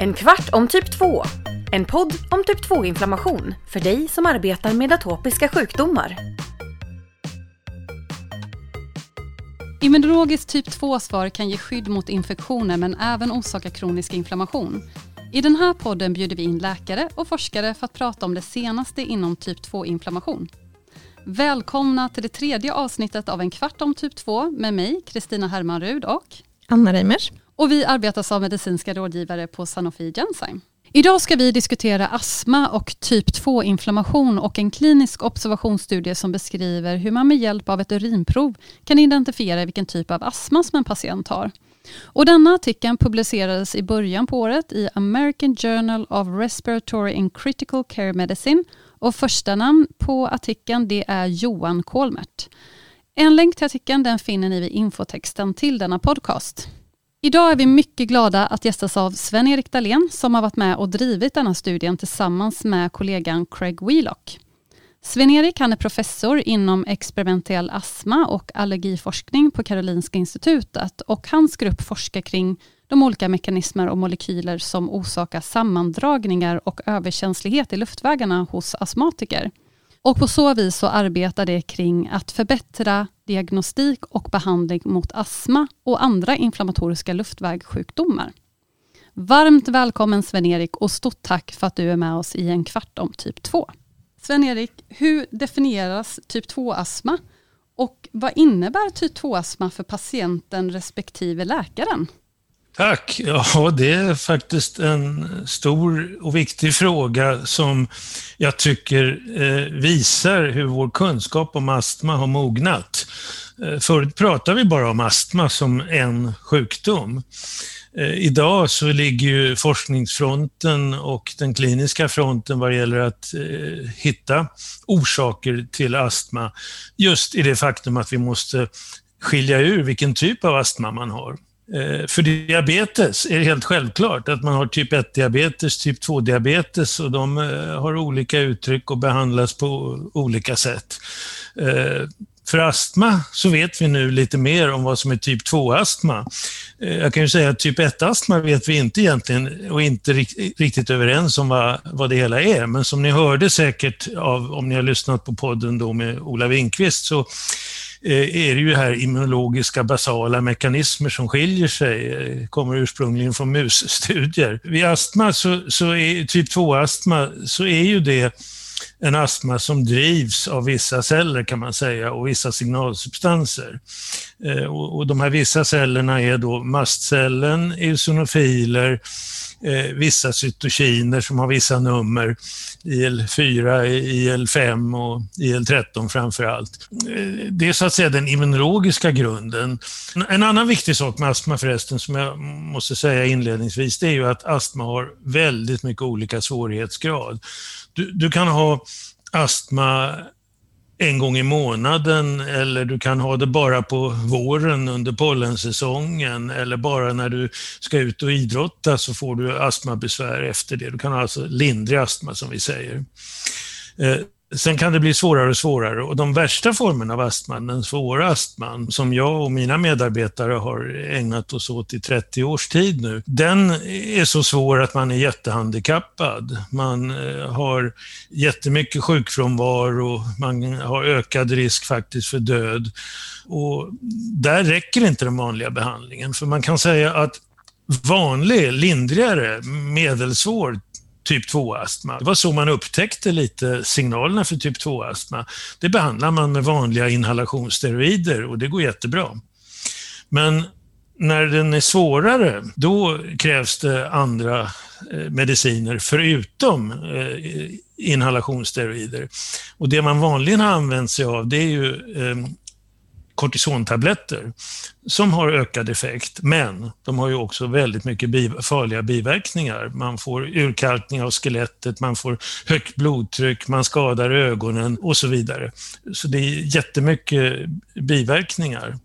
En kvart om typ 2. En podd om typ 2-inflammation för dig som arbetar med atopiska sjukdomar. Immunologiskt typ 2-svar kan ge skydd mot infektioner men även orsaka kronisk inflammation. I den här podden bjuder vi in läkare och forskare för att prata om det senaste inom typ 2-inflammation. Välkomna till det tredje avsnittet av En kvart om typ 2 med mig, Kristina Hermanrud och Anna Reimers. Och vi arbetar som medicinska rådgivare på Sanofi Genzyme. Idag ska vi diskutera astma och typ 2-inflammation och en klinisk observationsstudie som beskriver hur man med hjälp av ett urinprov kan identifiera vilken typ av astma som en patient har. Och denna artikeln publicerades i början på året i American Journal of Respiratory and Critical Care Medicine och första namn på artikeln det är Johan Kolmert. En länk till artikeln den finner ni vid infotexten till denna podcast. Idag är vi mycket glada att gästas av Sven-Erik Dahlén som har varit med och drivit denna studien tillsammans med kollegan Craig Wheelock. Sven-Erik är professor inom experimentell astma och allergiforskning på Karolinska institutet och hans grupp forskar kring de olika mekanismer och molekyler som orsakar sammandragningar och överkänslighet i luftvägarna hos astmatiker. Och på så vis så arbetar det kring att förbättra diagnostik och behandling mot astma och andra inflammatoriska luftvägssjukdomar. Varmt välkommen Sven-Erik och stort tack för att du är med oss i en kvart om typ 2. Sven-Erik, hur definieras typ 2-astma och vad innebär typ 2-astma för patienten respektive läkaren? Tack! Ja, det är faktiskt en stor och viktig fråga som jag tycker eh, visar hur vår kunskap om astma har mognat. Eh, förut pratade vi bara om astma som en sjukdom. Eh, idag så ligger ju forskningsfronten och den kliniska fronten vad gäller att hitta orsaker till astma just i det faktum att vi måste skilja ur vilken typ av astma man har. Eh, för diabetes är det helt självklart att man har typ 1-diabetes, typ 2-diabetes och de eh, har olika uttryck och behandlas på olika sätt. Eh, för astma så vet vi nu lite mer om vad som är typ 2-astma. Jag kan ju säga att typ 1-astma vet vi inte egentligen och inte riktigt överens om vad, vad det hela är. Men som ni hörde säkert av, om ni har lyssnat på podden då med Ola Winkvist så Eh, är det ju här immunologiska basala mekanismer som skiljer sig, eh, kommer ursprungligen från musstudier. Vid astma, så, så är, typ 2-astma, så är ju det en astma som drivs av vissa celler kan man säga och vissa signalsubstanser. Eh, och, de här vissa cellerna är då mastcellen, eosinofiler, eh, vissa cytokiner som har vissa nummer, IL4, IL5 och IL13 framför allt. Eh, det är så att säga den immunologiska grunden. En annan viktig sak med astma förresten, som jag måste säga inledningsvis, det är ju att astma har väldigt mycket olika svårighetsgrad. Du, du kan ha astma en gång i månaden eller du kan ha det bara på våren under pollensäsongen eller bara när du ska ut och idrotta så får du astmabesvär efter det. Du kan ha alltså lindrig astma som vi säger. Eh, Sen kan det bli svårare och svårare och de värsta formerna av astman, den svåra astman, som jag och mina medarbetare har ägnat oss åt i 30 års tid nu, den är så svår att man är jättehandikappad. Man eh, har jättemycket sjukfrånvaro, man har ökad risk faktiskt för död. Och där räcker inte den vanliga behandlingen, för man kan säga att vanlig, lindrigare, medelsvår typ 2-astma. Det var så man upptäckte lite signalerna för typ 2-astma. Det behandlar man med vanliga inhalationssteroider och det går jättebra. Men när den är svårare, då krävs det andra eh, mediciner förutom eh, inhalationssteroider. Och det man vanligen har använt sig av det är ju eh, kortisontabletter som har ökad effekt, men de har ju också väldigt mycket biv farliga biverkningar. Man får urkalkning av skelettet, man får högt blodtryck, man skadar ögonen och så vidare. Så det är jättemycket biverkningar.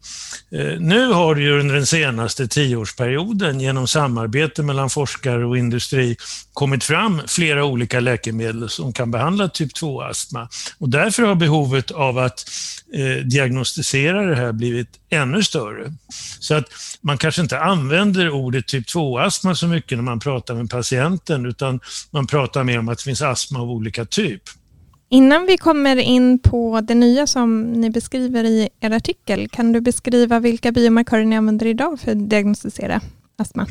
Eh, nu har det ju under den senaste tioårsperioden genom samarbete mellan forskare och industri kommit fram flera olika läkemedel som kan behandla typ 2-astma och därför har behovet av att eh, diagnostisera senare det här blivit ännu större. Så att man kanske inte använder ordet typ 2-astma så mycket när man pratar med patienten, utan man pratar mer om att det finns astma av olika typ. Innan vi kommer in på det nya som ni beskriver i er artikel, kan du beskriva vilka biomarkörer ni använder idag för att diagnostisera astma?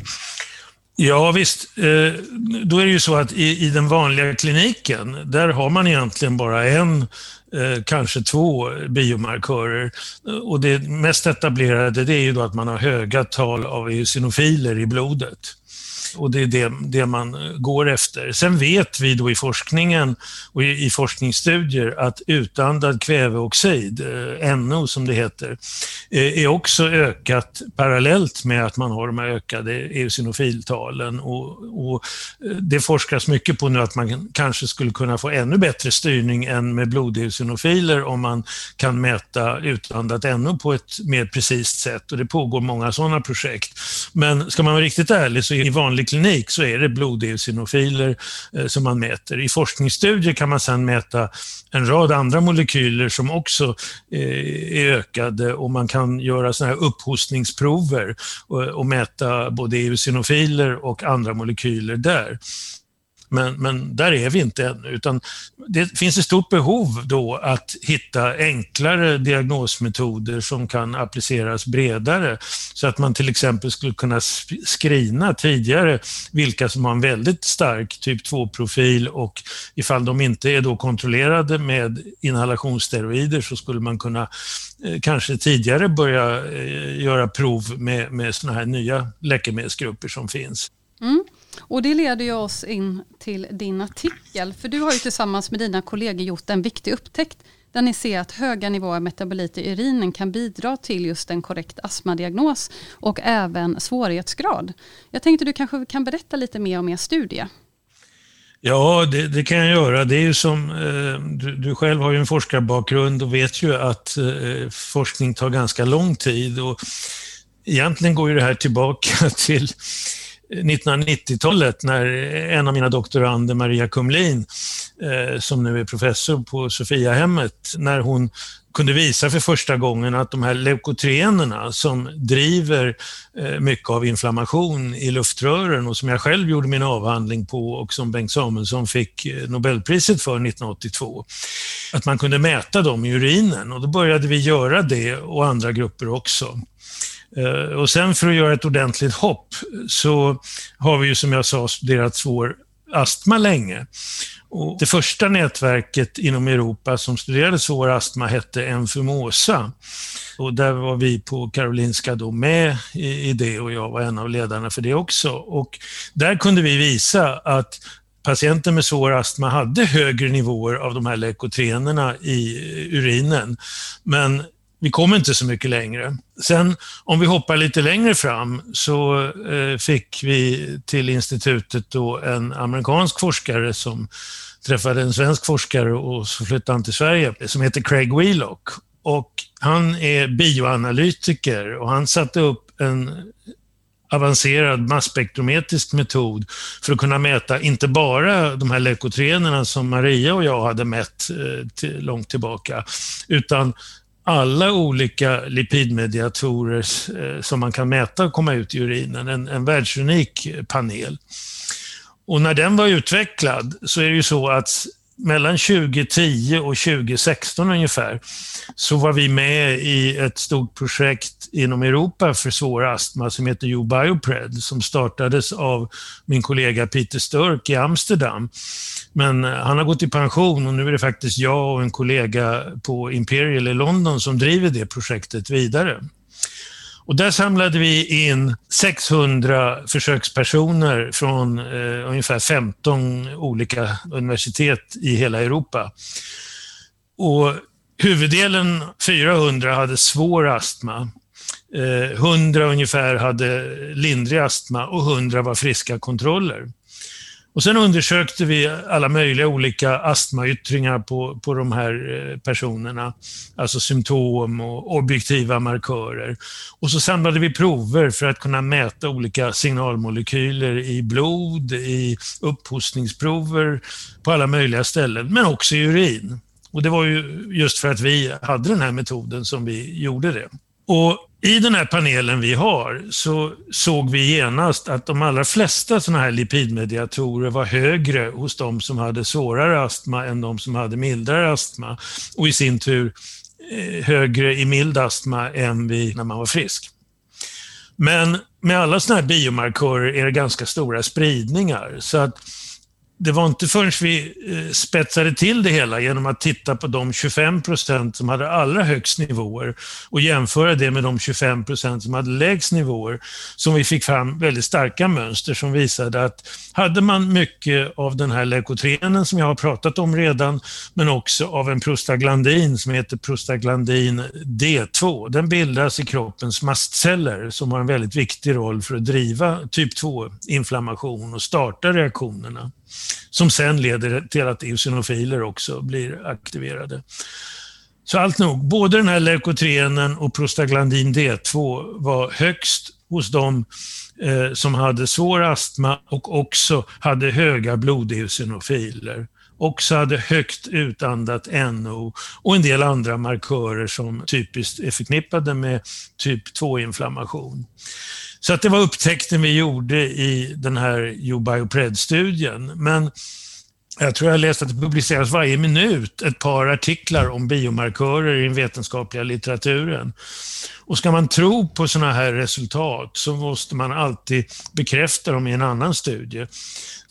Ja visst, eh, då är det ju så att i, den vanliga kliniken, där har man egentligen bara en, eh, kanske två biomarkörer. Och det mest etablerade det är ju då att man har höga tal av eosinofiler i blodet. Och det är det, det man eh, går efter. Sen vet vi då i forskningen och i, i forskningsstudier att utandad kväveoxid, eh, NO som det heter, eh, är också ökat parallellt med att man har de här ökade eosinofiltalen. Och, och eh, det forskas mycket på nu att man kanske skulle kunna få ännu bättre styrning än med blodeosinofiler om man kan mäta utandat NO på ett mer precist sätt och det pågår många sådana projekt. Men ska man vara riktigt ärlig så i vanlig vanlig klinik så är det blodeosinofiler eh, som man mäter. I forskningsstudier kan man sedan mäta en rad andra molekyler som också eh, är ökade och man kan göra såna här upphostningsprover och, och mäta både eosinofiler och andra molekyler där. Men, men där är vi inte ännu, utan det finns ett stort behov då att hitta enklare diagnosmetoder som kan appliceras bredare, så att man till exempel skulle kunna screena tidigare vilka som har en väldigt stark typ 2-profil och ifall de inte är då kontrollerade med inhalationssteroider så skulle man kunna eh, kanske tidigare börja eh, göra prov med, med såna här nya läkemedelsgrupper som finns. Mm. Och det leder ju oss in till din artikel. För du har ju tillsammans med dina kollegor gjort en viktig upptäckt där ni ser att höga nivåer metaboliter i urinen kan bidra till just en korrekt astmadiagnos och även svårighetsgrad. Jag tänkte du kanske kan berätta lite mer om er studie. Ja, det, det, kan jag göra. Det är ju som, eh, du, du, själv har ju en forskarbakgrund och vet ju att eh, forskning tar ganska lång tid. Och egentligen går ju det här tillbaka till 1990-talet när en av mina doktorander, Maria Kumlin, eh, som nu är professor på Sofiahemmet, när hon kunde visa för första gången att de här leukotrienerna, som driver eh, mycket av inflammation i luftrören och som jag själv gjorde min avhandling på och som Bengt Samuelsson fick eh, Nobelpriset för 1982, att man kunde mäta dem i urinen och då började vi göra det och andra grupper också. Eh, och sen för att göra ett ordentligt hopp så har vi ju som jag sa studerat svår astma länge. Och det första nätverket inom Europa som studerade svår astma hette Enfumosa. Och där var vi på Karolinska då med i, det och jag var en av ledarna för det också. Och där kunde vi visa att patienter med svår astma hade högre nivåer av de här leukotrenerna i eh, urinen. Men vi kom inte så mycket längre. Sen om vi hoppar lite längre fram så eh, fick vi till institutet då en amerikansk forskare som träffade en svensk forskare och så flyttade han till Sverige som heter Craig Wheelock. Och han är bioanalytiker och han satte upp en avancerad masspektrometrisk metod för att kunna mäta inte bara de här leukotrenerna som Maria och jag hade mätt eh, till, långt tillbaka, utan alla olika lipidmediatorer eh, som man kan mäta och komma ut i urinen, en, en världsunik panel. Och när den var utvecklad så är det ju så att mellan 2010 och 2016 ungefär så var vi med i ett stort projekt inom Europa för svår astma som heter UBioPred som startades av min kollega Peter Sturk i Amsterdam. Men eh, han har gått i pension och nu är det faktiskt jag och en kollega på Imperial i London som driver det projektet vidare. Och där samlade vi in 600 försökspersoner från eh, ungefär 15 olika universitet i hela Europa. Och huvuddelen, 400, hade svår astma. Eh, 100 ungefär hade lindrig astma och 100 var friska kontroller. Och sen undersökte vi alla möjliga olika astmayttringar på, på de här eh, personerna, alltså symptom och objektiva markörer. Och så samlade vi prover för att kunna mäta olika signalmolekyler i blod, i upphostningsprover på alla möjliga ställen, men också i urin. Och det var ju just för att vi hade den här metoden som vi gjorde det. Och i den här panelen vi har så såg vi genast att de allra flesta sådana här lipidmediatorer var högre hos de som hade svårare astma än de som hade mildare astma. Och i sin tur eh, högre i mild astma än vid när man var frisk. Men med alla sådana här biomarkörer är det ganska stora spridningar. Så att det var inte förrän vi eh, spetsade till det hela genom att titta på de 25 procent som hade allra högst nivåer och jämföra det med de 25 procent som hade lägst nivåer som vi fick fram väldigt starka mönster som visade att hade man mycket av den här leukotrienen som jag har pratat om redan, men också av en prostaglandin som heter prostaglandin D2. Den bildas i kroppens mastceller som har en väldigt viktig roll för att driva typ 2-inflammation och starta reaktionerna som sen leder till att eosinofiler också blir aktiverade. Så allt nog, både den här leukotrienen och prostaglandin D2 var högst hos de eh, som hade svår astma och också hade höga blodeosinofiler. Också hade högt utandat NO och en del andra markörer som typiskt är förknippade med typ 2-inflammation. Så att det var upptäckten vi gjorde i den här UBioPred-studien. Men jag tror jag läst att det publiceras varje minut ett par artiklar om biomarkörer i den vetenskapliga litteraturen. Och ska man tro på sådana här resultat så måste man alltid bekräfta dem i en annan studie.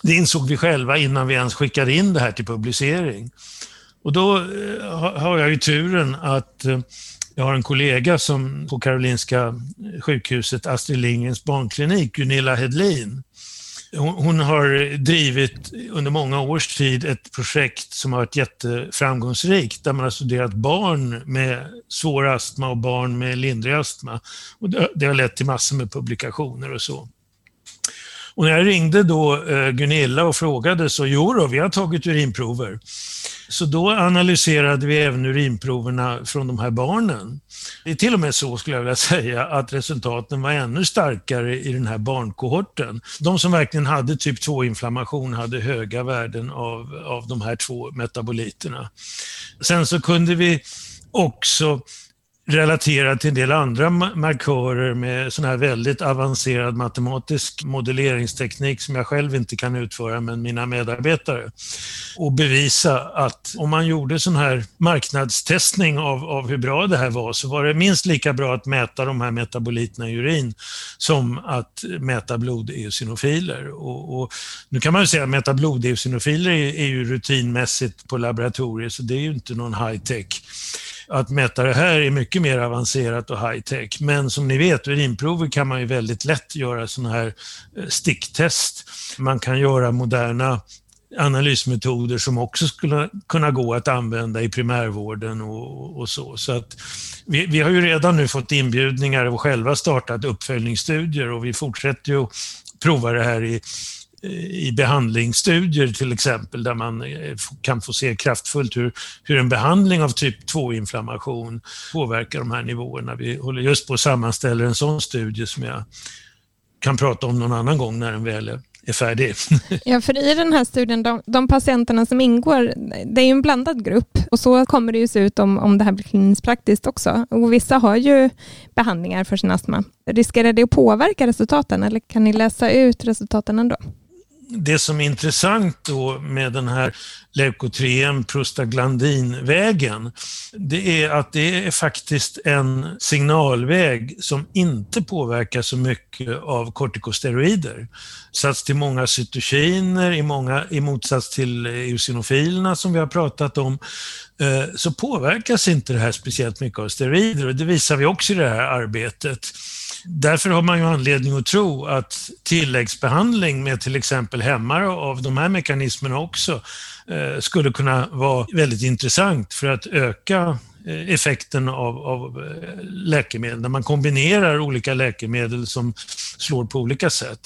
Det insåg vi själva innan vi ens skickade in det här till publicering. Och då eh, har jag ju turen att eh, jag har en kollega som på Karolinska sjukhuset, Astrid Lindgrens barnklinik, Gunilla Hedlin. Hon har drivit under många års tid ett projekt som har varit jätteframgångsrikt där man har studerat barn med svår astma och barn med lindrig astma. Och det har lett till massor med publikationer och så. Och när jag ringde då eh, Gunilla och frågade så, jo då, vi har tagit urinprover. Så då analyserade vi även urinproverna från de här barnen. Det är till och med så, skulle jag vilja säga, att resultaten var ännu starkare i den här barnkohorten. De som verkligen hade typ 2-inflammation hade höga värden av, av de här två metaboliterna. Sen så kunde vi också relaterad till en del andra markörer med sån här väldigt avancerad matematisk modelleringsteknik som jag själv inte kan utföra, men mina medarbetare. Och bevisa att om man gjorde sån här marknadstestning av, av hur bra det här var så var det minst lika bra att mäta de här metaboliterna i urin som att mäta blodeosinofiler. Och, och, nu kan man ju säga att mäta blodeosinofiler är, är ju rutinmässigt på laboratorier, så det är ju inte någon high tech att mäta det här är mycket mer avancerat och high tech. Men som ni vet, urinprover kan man ju väldigt lätt göra sådana här eh, sticktest. Man kan göra moderna analysmetoder som också skulle kunna gå att använda i primärvården och, och så. så att vi, vi, har ju redan nu fått inbjudningar och själva startat uppföljningsstudier och vi fortsätter ju att prova det här i i behandlingsstudier till exempel, där man eh, kan få se kraftfullt hur, hur en behandling av typ 2-inflammation påverkar de här nivåerna. Vi håller just på att sammanställa en sån studie som jag kan prata om någon annan gång när den väl är är färdig. Ja, för i den här studien, de, de, patienterna som ingår, det är ju en blandad grupp och så kommer det ju se ut om, om det här blir kliniskt praktiskt också. Och vissa har ju behandlingar för sin astma. Riskerar det att påverka resultaten eller kan ni läsa ut resultaten ändå? Det som är intressant då med den här leukotrien prostaglandinvägen, det är att det är faktiskt en signalväg som inte påverkas så mycket av kortikosteroider. Sats till många cytokiner, i, många, i motsats till eosinofilerna som vi har pratat om, eh, så påverkas inte det här speciellt mycket av steroider och det visar vi också i det här arbetet. Därför har man ju anledning att tro att tilläggsbehandling med till exempel hämmare av de här mekanismerna också eh, skulle kunna vara väldigt intressant för att öka eh, effekten av, av eh, läkemedel, när man kombinerar olika läkemedel som slår på olika sätt.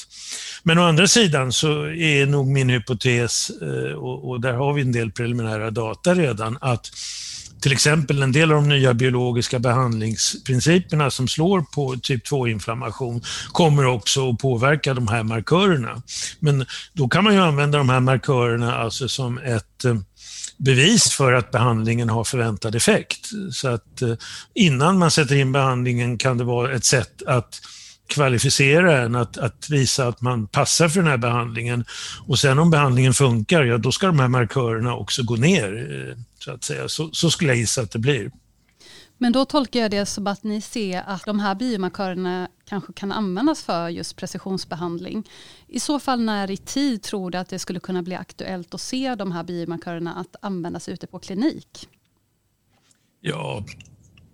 Men å andra sidan så är nog min hypotes, och, och där har vi en del preliminära data redan, att till exempel en del av de nya biologiska behandlingsprinciperna som slår på typ 2-inflammation kommer också att påverka de här markörerna. Men då kan man ju använda de här markörerna alltså som ett eh, bevis för att behandlingen har förväntad effekt. Så att eh, innan man sätter in behandlingen kan det vara ett sätt att kvalificera en, att, att visa att man passar för den här behandlingen. Och sen om behandlingen funkar, ja då ska de här markörerna också gå ner. Eh, så att säga. Så, så skulle jag gissa att det blir. Men då tolkar jag det som att ni ser att de här biomarkörerna kanske kan användas för just precisionsbehandling. I så fall när i tid tror du att det skulle kunna bli aktuellt att se de här biomarkörerna att användas ute på klinik? Ja,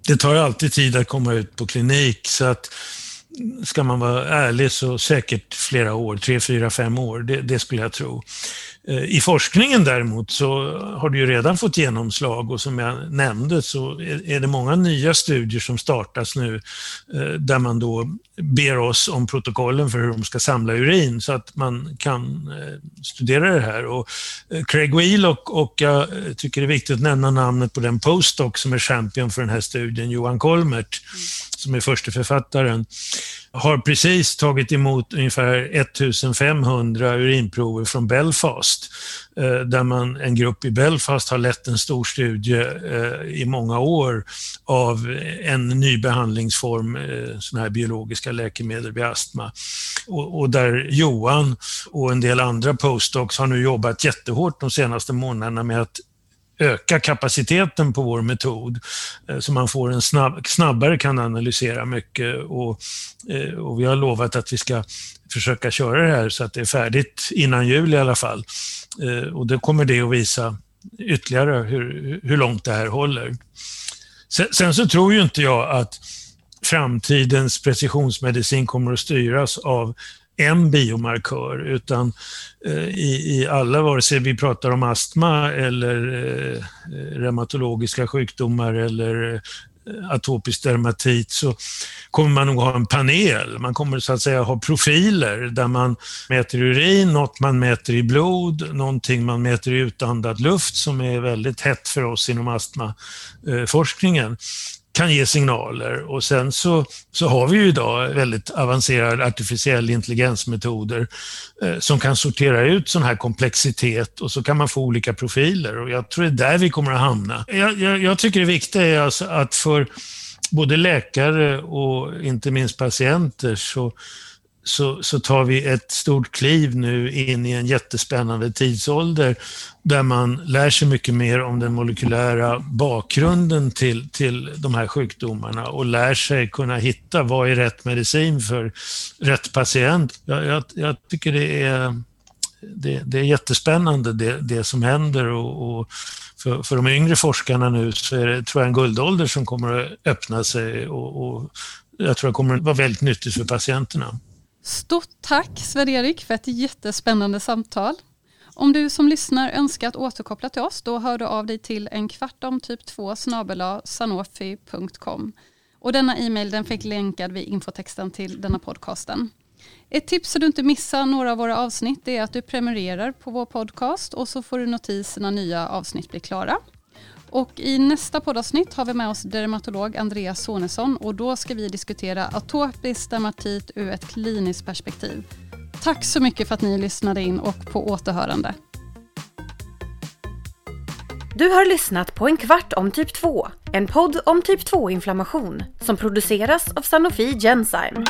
det tar ju alltid tid att komma ut på klinik så att ska man vara ärlig så säkert flera år, tre, fyra, fem år, det, det skulle jag tro. Eh, I forskningen däremot så har det ju redan fått genomslag och som jag nämnde så är det många nya studier som startas nu eh, där man då ber oss om protokollen för hur de ska samla urin så att man kan eh, studera det här. Och Craig Wheelock och jag tycker det är viktigt att nämna namnet på den postdoc som är champion för den här studien, Johan Kolmert, som är första författaren har precis tagit emot ungefär 1500 urinprover från Belfast, Belfast, eh, där man, en grupp i Belfast har lett en stor studie eh, i många år av en ny behandlingsform, eh, såna sådana här biologiska läkemedel vid astma. Och, och där Johan och en del andra postdocs har nu jobbat jättehårt de senaste månaderna med att öka kapaciteten på vår metod eh, så man får en snabb, snabbare kan analysera mycket och, eh, och vi har lovat att vi ska försöka köra det här så att det är färdigt innan jul i alla fall. Eh, och då kommer det att visa ytterligare hur, hur långt det här håller. Sen, sen så tror ju inte jag att framtidens precisionsmedicin kommer att styras av en biomarkör utan eh, i, i alla, vare sig vi pratar om astma eller eh, reumatologiska sjukdomar eller eh, atopisk dermatit så kommer man nog ha en panel. Man kommer så att säga ha profiler där man mäter urin, något man mäter i blod, någonting man mäter i utandad luft som är väldigt hett för oss inom astmaforskningen kan ge signaler och sen så, så har vi ju idag väldigt avancerade artificiell intelligensmetoder eh, som kan sortera ut sån här komplexitet och så kan man få olika profiler och jag tror det är där vi kommer att hamna. Jag, jag, jag tycker det viktiga är alltså att för både läkare och inte minst patienter så så, så tar vi ett stort kliv nu in i en jättespännande tidsålder där man lär sig mycket mer om den molekylära bakgrunden till, till de här sjukdomarna och lär sig kunna hitta vad är rätt medicin för rätt patient. Jag, jag, jag tycker det är, det, det, är jättespännande det, det som händer och, och för, för de yngre forskarna nu så är det, tror jag, en guldålder som kommer att öppna sig och, och jag tror det kommer att vara väldigt nyttigt för patienterna. Stort tack Sven-Erik för ett jättespännande samtal. Om du som lyssnar önskar att återkoppla till oss då hör du av dig till en kvart om typ 2 sanofi.com. Och denna e-mail den fick länkad vid infotexten till denna podcasten. Ett tips så du inte missar några av våra avsnitt är att du prenumererar på vår podcast och så får du notis när nya avsnitt blir klara. Och I nästa poddavsnitt har vi med oss dermatolog Andreas Sonesson och då ska vi diskutera atopisk dermatit ur ett kliniskt perspektiv. Tack så mycket för att ni lyssnade in och på återhörande. Du har lyssnat på En kvart om typ 2, en podd om typ 2-inflammation som produceras av Sanofi Genzyme.